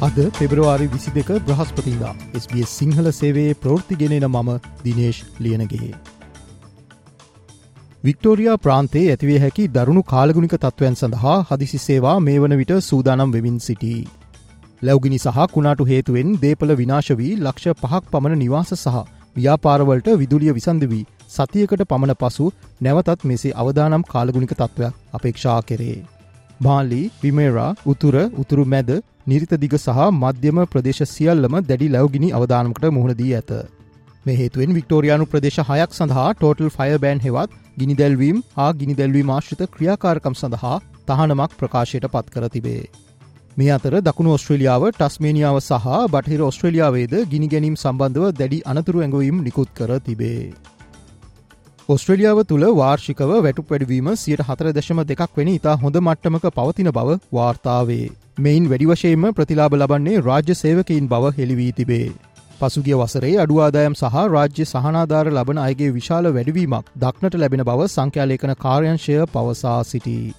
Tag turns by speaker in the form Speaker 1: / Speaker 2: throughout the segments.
Speaker 1: අද පෙබරවාරි විසි දෙක බ්‍රහස්පතිලා SBS සිංහල සේවයේ ප්‍රෘතිගෙනෙන මම දිනේශ් ලියනගේ. වික්ටෝරයා ප්‍රාන්තේ ඇතිවේ හැකි දරුණු කාලගුණික තත්ත්වයන් සඳහා හදිසි සේවා මේ වන විට සූදානම් වෙමින් සිටි. ලැවගිනි සහ කුණාටු හේතුවෙන් දේපල විනාශ වී ලක්ෂ පහක් පමණ නිවාස සහ ව්‍යාපාරවලට විදුලිය විසන්ද වී සතියකට පමණ පසු නැවතත් මෙසේ අවදානම් කාලගුණික තත්ත්වයක් අපේක්ෂා කෙරේ. බාලි විමේරා උතුර උතුරු මැද නිරිත දිග සහ මධ්‍යම ප්‍රදේශ සියල්ලම දැඩි ලැවගිනි අවධානමකට මුහුණදී ඇත. මේ හේතුවෙන් වික්ටෝරයානු ප්‍රදේශ හයක් සඳහා ටෝටල් ෆය බෑන් හෙවත් ගිනිදැල්වීම් හා ගිනිදැල්වීම ආශ්‍රිත ක්‍රියාකාරකම් සඳහා තහනමක් ප්‍රකාශයට පත් කර තිබේ. මේ අතර දකුණු ඔස්ට්‍රලියාව ටස්මේනියාව සහ බටහිර ඔස්ට්‍රලියාවේද ගිනි ගැනීම් සම්බන්ධව දැඩි අනතුරු ඇඟවීම් නිකුත් කර තිබේ. ඔස්ට්‍රලියාව තුළ වාර්ෂිකව වැටු වැඩවීම සියට හතර දශම දෙකක් වෙන ඉතා හොඳ මට්ටමක පවතින බව වාර්තාවේ. මෙයින් වැඩිවශයෙන්ම ප්‍රතිලාබ ලබන්නේ රාජ්‍ය සේවකයින් බව හෙළිවී තිබේ. පසුගිය වසරේ අඩුවාදායම් සහ රාජ්‍ය සහනාධාර ලබන අයගේ විශාල වැඩවීමක් දක්නට ලැබෙන බව සංඛ්‍යාලේකන කාර්යංශය පවසා සිටී.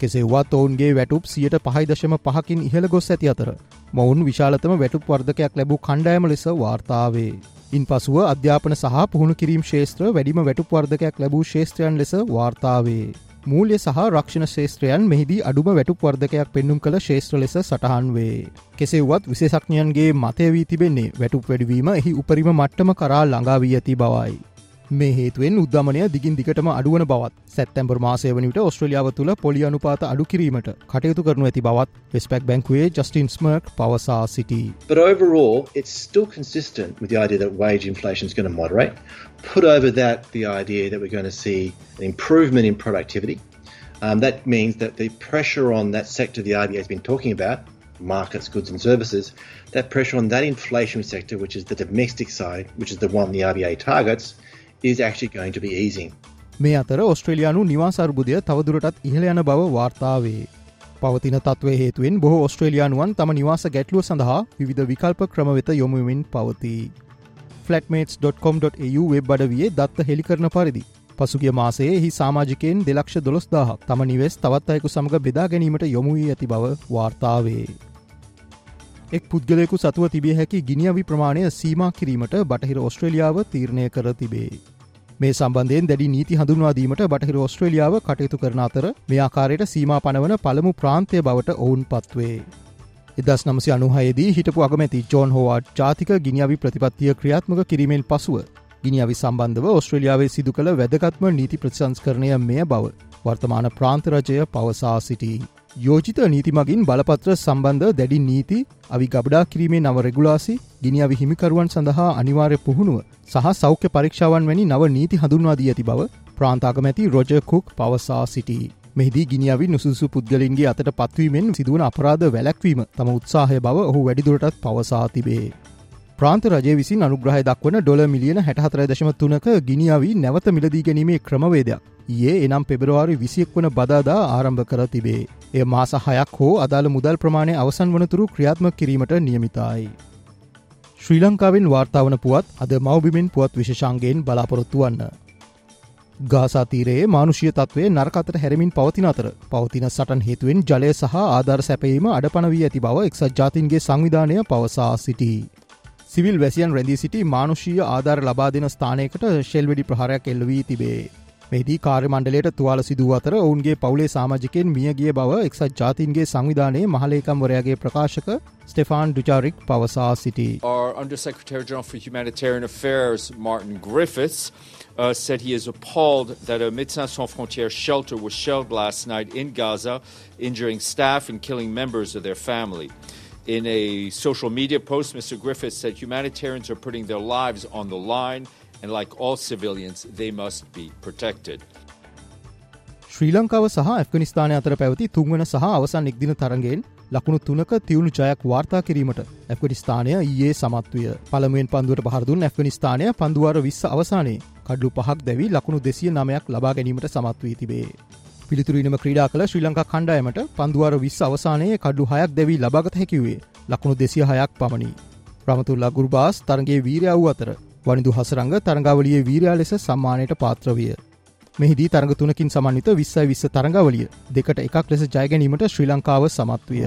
Speaker 1: කෙසෙව්වත් ඔවුන්ගේ වැටුප් සියට පහයි දශම පහකින් ඉහළ ගොස් ඇති අතර මොවුන් විශාලතම වැටුප් වර්ධකයක් ලැබූ කණ්ඩෑම ලෙස වාර්තාවේ. ඉන් පසුව අධ්‍යාපන සහ පුහුණු කිරීම් ශේත්‍ර වැඩිම වැටුපවර්ධකයක් ලැබූ ශේත්‍රයන් ලෙස වාර්තාවේ. මූල්‍ය සහ රක්ෂණ ශේත්‍රයන් මෙහිදී අඩුම වැටුපවර්ධකයක් පෙන්නුම් කළ ශේත්‍ර ලෙස සටහන් වේ. කෙසෙව්වත් විශේෂඥයන්ගේ මතය වී තිබෙන්නේ වැටුප වැඩවීම එහි උපරිම මට්ටම කරා ළඟාවී ඇති බවයි. මේ හේතුවෙන් උද්දමනය දිගින් දිගටම අඩුවන බවත් සැත්තැම්බර් මාසය වනිට ඔස්ට්‍රලියාව තුළ පොලි අනුපාත අඩු කිරීමට කටයුතු කරනු ඇති බවත් වෙස්පැක් බැංකුවේ ජස්ටින් ස්මර්ක් පවසා සිටි.
Speaker 2: But overall, it's still consistent with the idea that wage inflation is going to moderate. Put over that the idea that we're going to see an improvement in productivity. Um, that means that the pressure on that sector the RBA has been talking about, markets, goods and services, that pressure on that inflationary sector, which is the domestic side, which is the one the RBA targets, is actually going to be easing.
Speaker 1: මේ අතර ඔස්ට්‍රේලයානු නිවාස අර්බුදය තවදුරටත් ඉහළ යන බව වාර්තාවේ. පවතින තත්ව හේතුවෙන් බොහෝ ඔස්ට්‍රේලයානුවන් තම නිවාස ගැටලුව සඳහා විධ විකල්ප ක්‍රමවෙත යොමුවින් පවති. ෆලටමේටස්.com.eu වෙබ් අඩවියේ දත්ත හෙළිකරන පරිදි. පසුගිය මාසේ එහි සාමාජිකයෙන් දෙලක්ෂ දොළොස්දාහක් තම නිවෙස් තවත් අයකු සමඟ බෙදා ගැනීමට යොමුවී ඇති බව වාර්තාවේ. එක් පුද්ගලයකු සතුව තිබිය හැකි ගිනිියවි ප්‍රමාණය සීමා කිරීමට බටහිර ඔස්ට්‍රලියාව තීරණය කර තිබේ. මේ සම්බන්ධයෙන් දැඩි නීති හඳුන්වාදීමට බටහිර ඔස්ට්‍රලියාව කටයුතු කරන අතර මේ ආකාරයට සීමා පනවන පළමු ප්‍රාන්තය බවට ඔවුන් පත්වේ. එදස් නමසි අනුහයේදී හිටපු අගමැති ජෝන් හෝවාඩ් ජාතික ගිනිියවි ප්‍රතිපත්තිය ක්‍රියාත්මක කිරීමෙන් පසුව ගිනිියවි සම්බන්ධව ඔස්ට්‍රලියාවේ සිදු කළ වැදගත්ම නීති ප්‍රතිසංස්කරණය මෙය බව වර්තමාන ප්‍රාන්තරජය පවසා සිටී. යෝජිත නීතිමගින් බලපත්‍ර සම්බන්ධ දැඩි නීති අවි ගබඩා කිරීමේ නව රෙගුලාසි ගිනිියවි හිමිකරුවන් සඳහා අනිවාර්ය පුහුණුව සහ සෞඛ්‍ය පරීක්ෂාවන් වැනි නව නීති හඳුන්වාදී ඇති බව ප්‍රාන්තාගමැති රොජකුක් පවසා සිටී. මෙහිදී ගිනිියවි නුසුසු පුද්ගලින්ගේ අතට පත්වීමෙන් සිදුවන අපරාධ වැලැක්වීම තම උත්සාහය බව ඔහු වැඩිදුරටත් පවසා තිබේ. ප්‍රාන්ත රජය විසින් අනුග්‍රහය දක්වන ඩොල මිලියන හැටහතර දශම තුනක ගිනිියාවී නැවත මිලදී ගැනීමේ ක්‍රමවේදයක් ඒ එනම් පෙබරවාරි විසියෙක් වන බදාදා ආරම්භ කර තිබේ. එය මාස හයක් හෝ අදාළ මුදල් ප්‍රමාණය අවසන් වනතුරු ක්‍රියාත්ම කිරීමට නියමිතයි. ශ්‍රී ලංකාවෙන් වාර්තාවන පුවත් අද මවබිමෙන් පුවත් විශෂංගයෙන් බලාපොරොත්තු වන්න. ගාසාතීරයේ මානුෂිය තත්වේ නරකතර හැරමින් පවතින අතර පවතින සටන් හේතුවෙන් ජලය සහ ආධර් සැපීම අඩපනවී ඇති බව එක්සත් ජාතින්ගේ සංවිධානය පවසා සිටී. සිවිල් වැසියන් රැඳී සිටි මානුෂීය ආධාර ලබා දෙන ස්ථානයකට ශෙල්වැඩි ප්‍රහරයක් එල්ලවී තිබේ. මෙහිදී කාර්ය මණ්ඩලයට තුවාල සිදුව අතර ඔවුන්ගේ පවුලේ සාමාජිකෙන් මියගිය බව එක්සත් ජාතින්ගේ සංවිධානයේ මහලේකම්වරයාගේ ප්‍රකාශක ස්ටෙෆාන් ඩුචාරික් පවසා සිටි.
Speaker 3: Our Undersecretary General for Humanitarian Affairs, Martin Griffiths, uh, said he is appalled that a Médecins Sans Frontières shelter was shelled last night in Gaza, injuring staff and killing members of their family. In a social media post, Mr. Griffiths said humanitarians are putting their lives on the line and like all civilians, they must be protected.
Speaker 1: ශ්‍රී ලංකාව සහ ඇෆ්ගනිස්ථානය අතර පැවති තුන්වන සහ අවසන් එක්දින තරගෙන් ලකුණු තුනක තිවුණු ජයක් වාර්තා කිරීමට ඇෆගනිස්ථානය ඊයේ සමත්වය පළමුුවෙන් පන්දුවට පහරදුන් ඇෆගනිස්ථානය පන්දුවාර විස්ස අවසානයේ කඩ්ලු පහක් දැවී ලකුණු දෙසිය නමයක් ලබා ගැනීමට සමත්වී තිබේ. පිළිතුරීනම ක්‍රීඩා කළ ශ්‍රී ලංකා කණ්ඩායමට පන්දුවාර විස්ස අවසානයේ කඩ්ඩු හයක් දැවී ලබාගත හැකිවේ ලකුණු දෙසිය හයක් පමණි. ප්‍රමතුල්ලා ගුරුබාස් තරගේ වීරය වූ අතර වනිදු හසරංග තරංගාවලියේ වීරයා ලෙස සම්මානයට පාත්‍රවිය. මෙහිදී තරඟ තුනකින් සමන්විත විස්සයි විස්ස තරඟවලිය දෙකට එකක් ලෙස ජයගැනීමට ශ්‍රී ලංකාව සමත්විය.